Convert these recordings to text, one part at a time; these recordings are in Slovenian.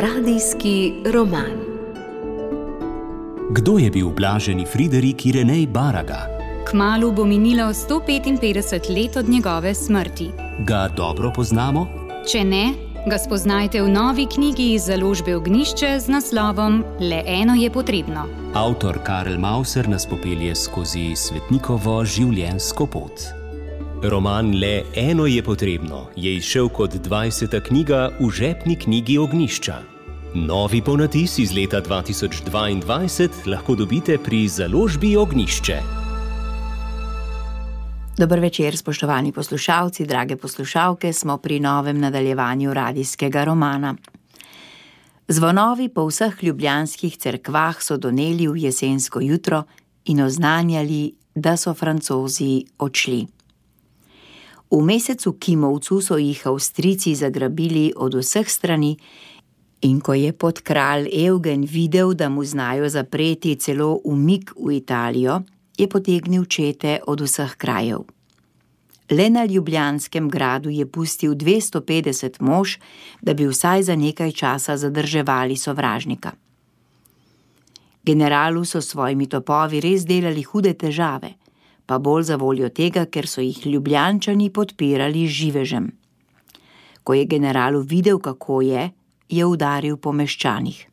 Radijski roman. Kdo je bil blaženi Friderik Irenej Baraga? Kmalu bo minilo 155 let od njegove smrti. Ga dobro poznamo? Če ne, ga spoznajte v novi knjigi iz založbe Ognišče z naslovom Le eno je potrebno. Avtor Karel Mauser nas popelje skozi svetnikovo življenjsko pot. Roman Le eno je potrebno je izšel kot 20. knjiga v žepni knjigi Ognišča. Novi ponatis iz leta 2022 lahko dobite pri založbi Ognišče. Dobro večer, spoštovani poslušalci, drage poslušalke, smo pri novem nadaljevanju radijskega romana. Zvonovi po vseh ljubljanskih cerkvah so doneli v jesensko jutro in oznanjali, da so francozi odšli. V mesecu Kimovcu so jih Avstrijci zagrabili od vseh strani, in ko je pod kralj Eugen videl, da mu znajo zapreti celo umik v Italijo, je potegnil čete od vseh krajev. Le na Ljubljanskem gradu je pustil 250 mož, da bi vsaj za nekaj časa zadrževali sovražnika. Generalu so s svojimi topovi res delali hude težave, pa bolj za voljo tega, ker so jih ljubljančani podpirali živežem. Ko je generalu videl, kako je, je udaril po meščanih.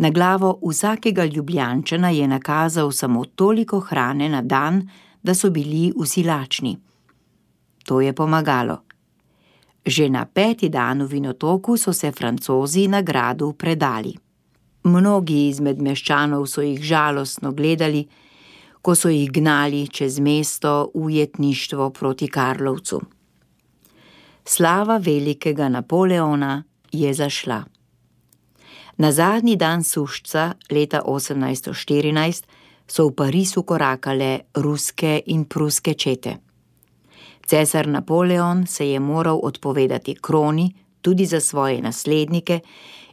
Na glavo vsakega ljubljančana je nakazal samo toliko hrane na dan, da so bili vsi lačni. To je pomagalo. Že na peti dan v Vinotoku so se francozi na gradu predali. Mnogi izmed meščanov so jih žalostno gledali, ko so jih gnali čez mesto v ujetništvo proti Karlovcu. Slava velikega Napoleona je zašla. Na zadnji dan sušca leta 1814 so v Parizu korakale ruske in pruske čete. Cesar Napoleon se je moral odpovedati kroni tudi za svoje naslednike,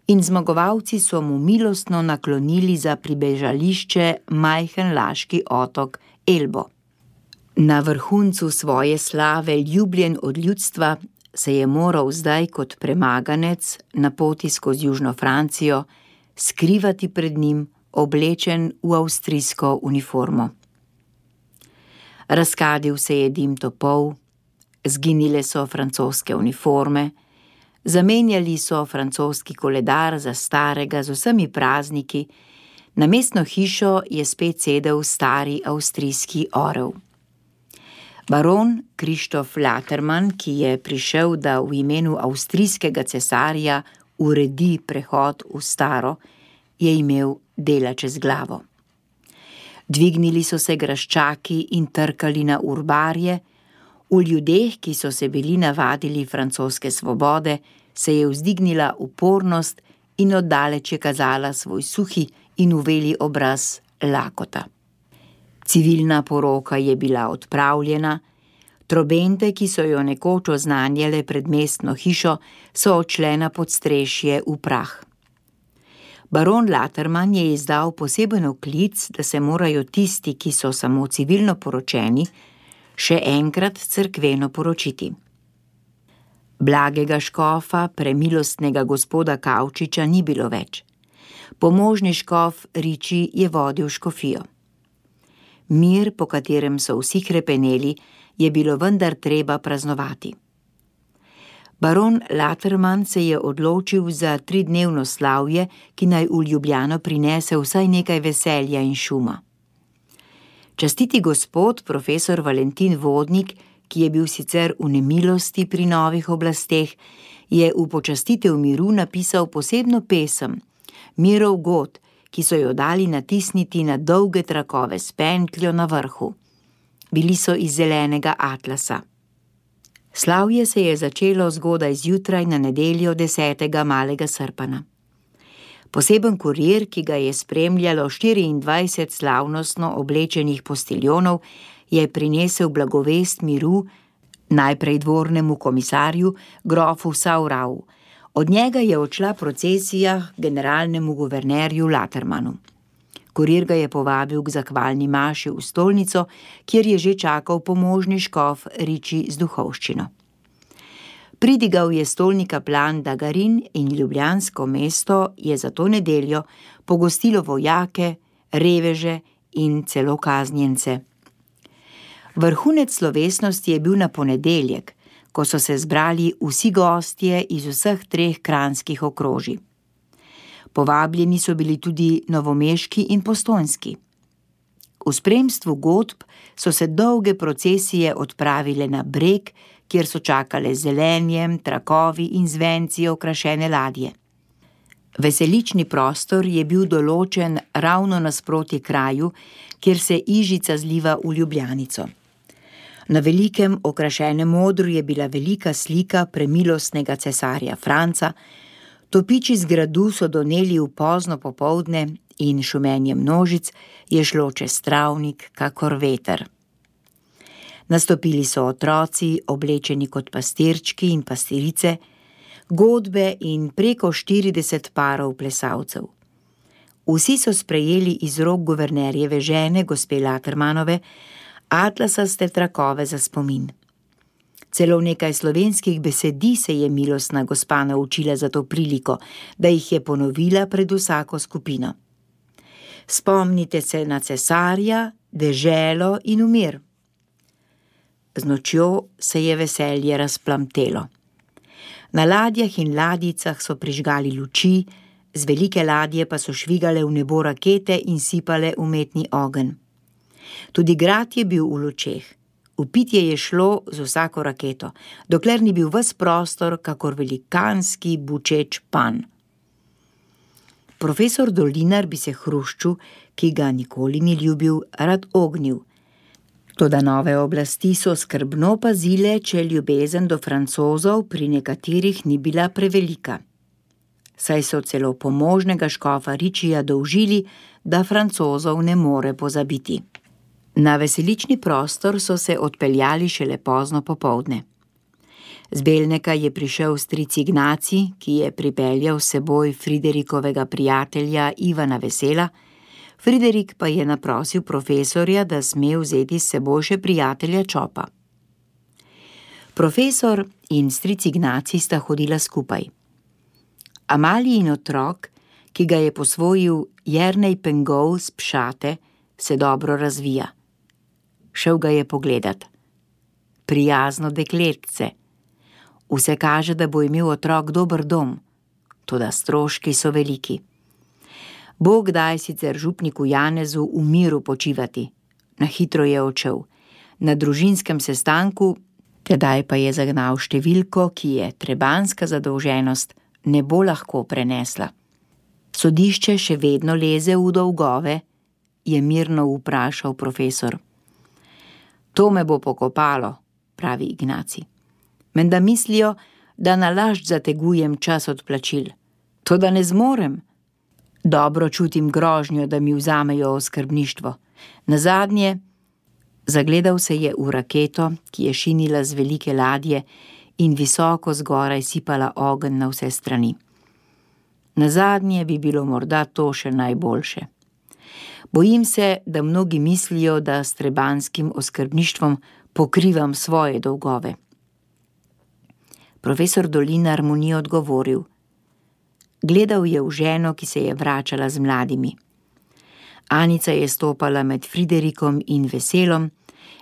in zmagovalci so mu milostno naklonili za pribežališče majhen laški otok Elbo. Na vrhuncu svoje slave, ljubljen od ljudstva, se je moral zdaj kot premaganec na poti skozi Južno Francijo skrivati pred njim, oblečen v avstrijsko uniformo. Razkadil se je dim topov, zginile so francoske uniforme, zamenjali so francoski koledar za starega z vsemi prazniki, na mestno hišo je spet sedel stari avstrijski orel. Baron Krištof Laterman, ki je prišel, da v imenu avstrijskega cesarja uredi prehod v staro, je imel dela čez glavo. Dvignili so se graščaki in trkali na urbarje, v ljudeh, ki so se bili navadili francoske svobode, se je vzdignila upornost in oddaleč je kazala svoj suhi in uveli obraz lakota. Civilna poroka je bila odpravljena, trobente, ki so jo nekoč oznanjale pred mestno hišo, so odšle na podstrešje v prah. Baron Laterman je izdal poseben oklic, da se morajo tisti, ki so samo civilno poročeni, še enkrat crkveno poročiti. Blagega škofa, premilostnega gospoda Kavčiča ni bilo več. Pomožni škof Riči je vodil škofijo. Mir, po katerem so vsi krepeneli, je bilo vendar treba praznovati. Baron Laterman se je odločil za tridnevno slavje, ki naj v Ljubljano prinese vsaj nekaj veselja in šuma. Častiti gospod, profesor Valentin Vodnik, ki je bil sicer v nemilosti pri novih oblasteh, je v počastitev miru napisal posebno pesem, Mirov God, ki so jo dali natisniti na dolge trakove s pentljo na vrhu. Bili so iz zelenega atlasa. Slavje se je začelo zgodaj zjutraj na nedeljo 10. malega srpana. Poseben kurir, ki ga je spremljalo 24 slavnostno oblečenih postiljonov, je prinesel blagovest miru najprej dvornemu komisarju, grofu Saurau. Od njega je odšla procesija generalnemu guvernerju Latermanu. Kurir ga je povabil k zakvalni maši v stolnico, kjer je že čakal pomožni škof Riči z duhovščino. Pridigal je stolnika plan Dagarin in ljubljansko mesto je za to nedeljo pogostilo vojake, reveže in celo kaznjence. Vrhunec slovesnosti je bil na ponedeljek, ko so se zbrali vsi gostje iz vseh treh kranskih okrožij. Povabljeni so bili tudi novomeški in postojnski. V spremstvu godb so se dolge procesije odpravile na breg, kjer so čakale zelenjem, trakovi in zvenci okrašene ladje. Veselični prostor je bil določen ravno nasproti kraju, kjer se Ižica zliva v Ljubljanico. Na velikem okrašenem modru je bila velika slika premilostnega cesarja Franca, topiči z gradu so doneli v pozno popovdne in šumenje množic je šlo čez travnik, kakor veter. Nastopili so otroci, oblečeni kot pastirčki in pastirice, godbe in preko 40 parov plesalcev. Vsi so sprejeli iz rok guvernerjeve žene, gospe Latermanove, atlasaste trakove za spomin. Celo nekaj slovenskih besedi se je milostna gospa naučila za to priliko, da jih je ponovila pred vsako skupino. Spomnite se na cesarja, deželo in umir. Z nočjo se je veselje razplamtelo. Na ladjah in ladjicah so prižgali luči, z velike ladje pa so švigale v nebo rakete in sipale umetni ogenj. Tudi grad je bil v lučeh. Upitje je šlo z vsako raketo, dokler ni bil ves prostor, kakor velikanski bučeč pan. Profesor Dolinar bi se hrušču, ki ga nikoli ni ljubil, rad ognil. Toda nove oblasti so skrbno pazile, če ljubezen do francozov pri nekaterih ni bila prevelika. Saj so celo pomožnega škofa Ričija dolžili, da francozov ne more pozabiti. Na veselični prostor so se odpeljali šele pozno popovdne. Z Belneka je prišel stric Ignaci, ki je pripeljal s seboj Friderikovega prijatelja Ivana Vesela, Friderik pa je naprosil profesorja, da sme vzeti s seboj še prijatelja Čopa. Profesor in stric Ignaci sta hodila skupaj. Amalij in otrok, ki ga je posvojil Jernej Pengov z Pšate, se dobro razvija. Šel ga je pogledat. Prijazno dekletce. Vse kaže, da bo imel otrok dober dom, tudi stroški so veliki. Bog daj sicer župniku Janezu v miru počivati, na hitro je odšel. Na družinskem sestanku, tedaj pa je zagnal številko, ki je trebanska zadolženost, ne bo lahko prenesla. Sodišče še vedno leze v dolgove, je mirno vprašal profesor. To me bo pokopalo, pravi Ignaci. Menda mislijo, da na laž zategujem čas odplačil. To, da ne zmorem. Dobro čutim grožnjo, da mi vzamejo oskrbništvo. Na zadnje, zagledal se je v raketo, ki je šinila z velike ladje in visoko zgoraj sipala ogenj na vse strani. Na zadnje bi bilo morda to še najboljše. Bojim se, da mnogi mislijo, da s trebanskim oskrbništvom pokrivam svoje dolgove. Profesor Dolinar mu ni odgovoril. Gledal je v ženo, ki se je vračala z mladimi. Anica je stopala med Friderikom in veselom,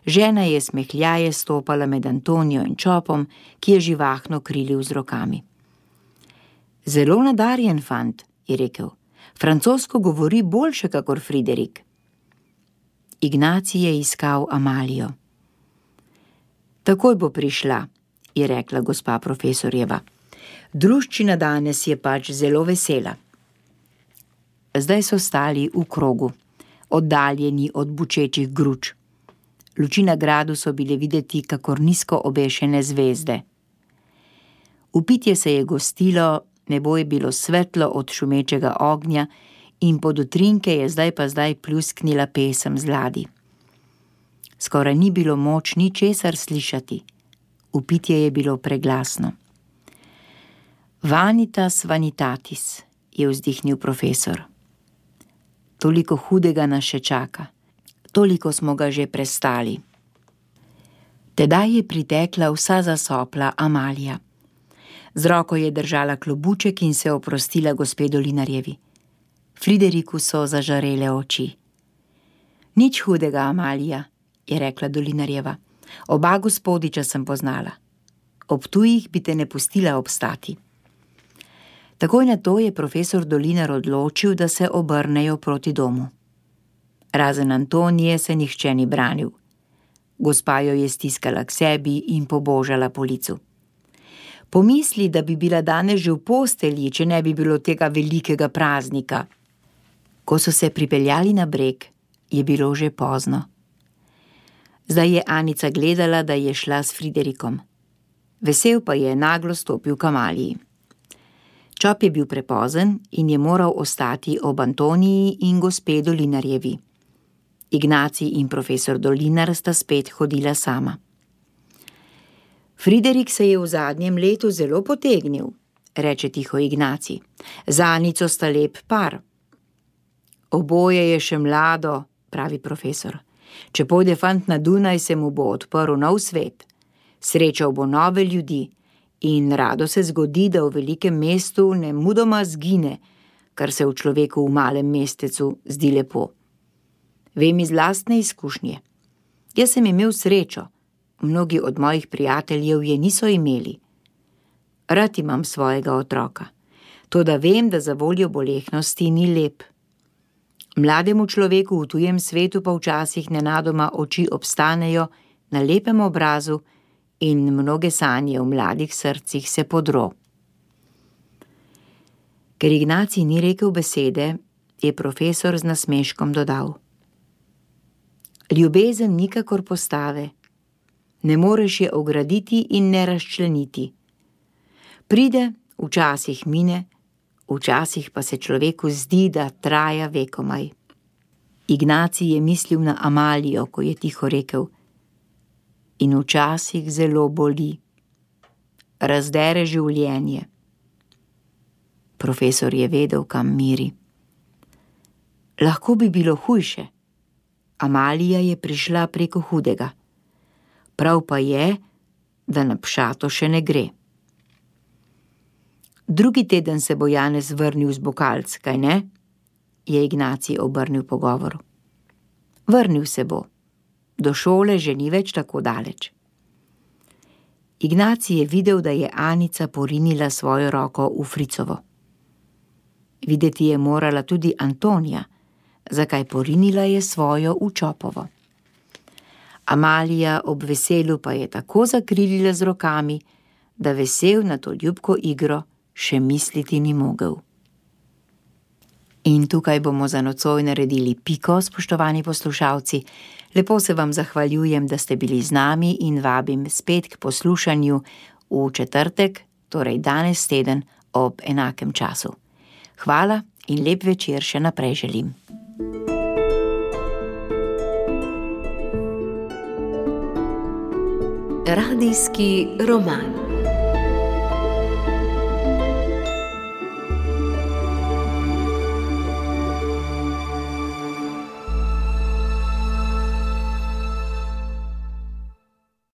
žena je smehljaje stopala med Antonijo in Čopom, ki je živahno krilil z rokami. Zelo nadarjen fant, je rekel. Francosko govori boljše, kakor Friderik. Ignacij je iskal Amalijo. Takoj bo prišla, je rekla gospa profesorjeva. Druščina danes je pač zelo vesela. Zdaj so stali v krogu, oddaljeni od bučečih gruč. Luči na gradu so bile videti, kakor nizko obešene zvezde. Upitje se je gostilo, nebo je bilo svetlo od šumečega ognja in pod utrinke je zdaj pa zdaj plusknila pesem z ladi. Skoraj ni bilo moč ničesar slišati upitje je bilo preglasno. Vanitas vanitatis, je vzdihnil profesor. Toliko hudega nas še čaka, toliko smo ga že prestali. Tedaj je pritekla vsa zasopla Amalija. Z roko je držala klobuček in se oprostila gospedu Linarjevi. Frideriku so zažarele oči. Nič hudega, Amalija, je rekla Dolinarjeva. Oba gospodiča sem poznala. Ob tujih bi te ne pustila obstati. Takoj na to je profesor Dolinar odločil, da se obrnejo proti domu. Razen Antonije se nihče ni branil. Gospa jo je stiskala k sebi in pobožala po licu. Pomisli, da bi bila danes že v postelji, če ne bi bilo tega velikega praznika. Ko so se pripeljali na breg, je bilo že pozno. Zdaj je Anica gledala, da je šla s Friderikom. Vesel pa je naglo stopil k Amaliji. Čop je bil prepozen in je moral ostati ob Antoniji in gospe Dolinarjevi. Ignaci in profesor Dolinar sta spet hodila sama. Friderik se je v zadnjem letu zelo potegnil, reče tiho Ignaci. Za Anico sta lep par. Oboje je še mlado, pravi profesor. Če pojde fant na Dunaj, se mu bo odprl nov svet. Srečal bo nove ljudi in rado se zgodi, da v velikem mestu ne mudoma zgine, kar se v človeku v malem mestecu zdi lepo. Vem iz lastne izkušnje. Jaz sem imel srečo, mnogi od mojih prijateljev je niso imeli. Rad imam svojega otroka, to da vem, da za voljo bolehnosti ni lep. Mlademu človeku v tujem svetu pa včasih nenadoma oči obstanejo na lepem obrazu in mnoge sanje v mladih srcih se podro. Ker Ignacij ni rekel besede, je profesor z nasmeškom dodal: Ljubezen nikakor postave, ne moreš je ograditi in ne razčleniti. Pride, včasih mine, včasih pa se človeku zdi, da traja vekomaj. Ignacij je mislil na Amalijo, ko je tiho rekel: In včasih zelo boli, razdere življenje. Profesor je vedel, kam miri. Lahko bi bilo hujše. Amalija je prišla preko hudega. Prav pa je, da na pšato še ne gre. Drugi teden se bo Janez vrnil z bokalc, kaj ne? je Ignacij obrnil pogovor. Vrnil se bo, do šole že ni več tako daleč. Ignacij je videl, da je Anica porinila svojo roko v Fricovo. Videti je morala tudi Antonija, zakaj porinila je svojo v Čopovo. Amalija ob veselu pa je tako zakrilila z rokami, da vesel na to ljubko igro še misliti ni mogel. In tukaj bomo za nocoj naredili piko, spoštovani poslušalci. Lepo se vam zahvaljujem, da ste bili z nami in vabim spet k poslušanju v četrtek, torej danes teden ob enakem času. Hvala in lep večer še naprej želim. Radijski roman.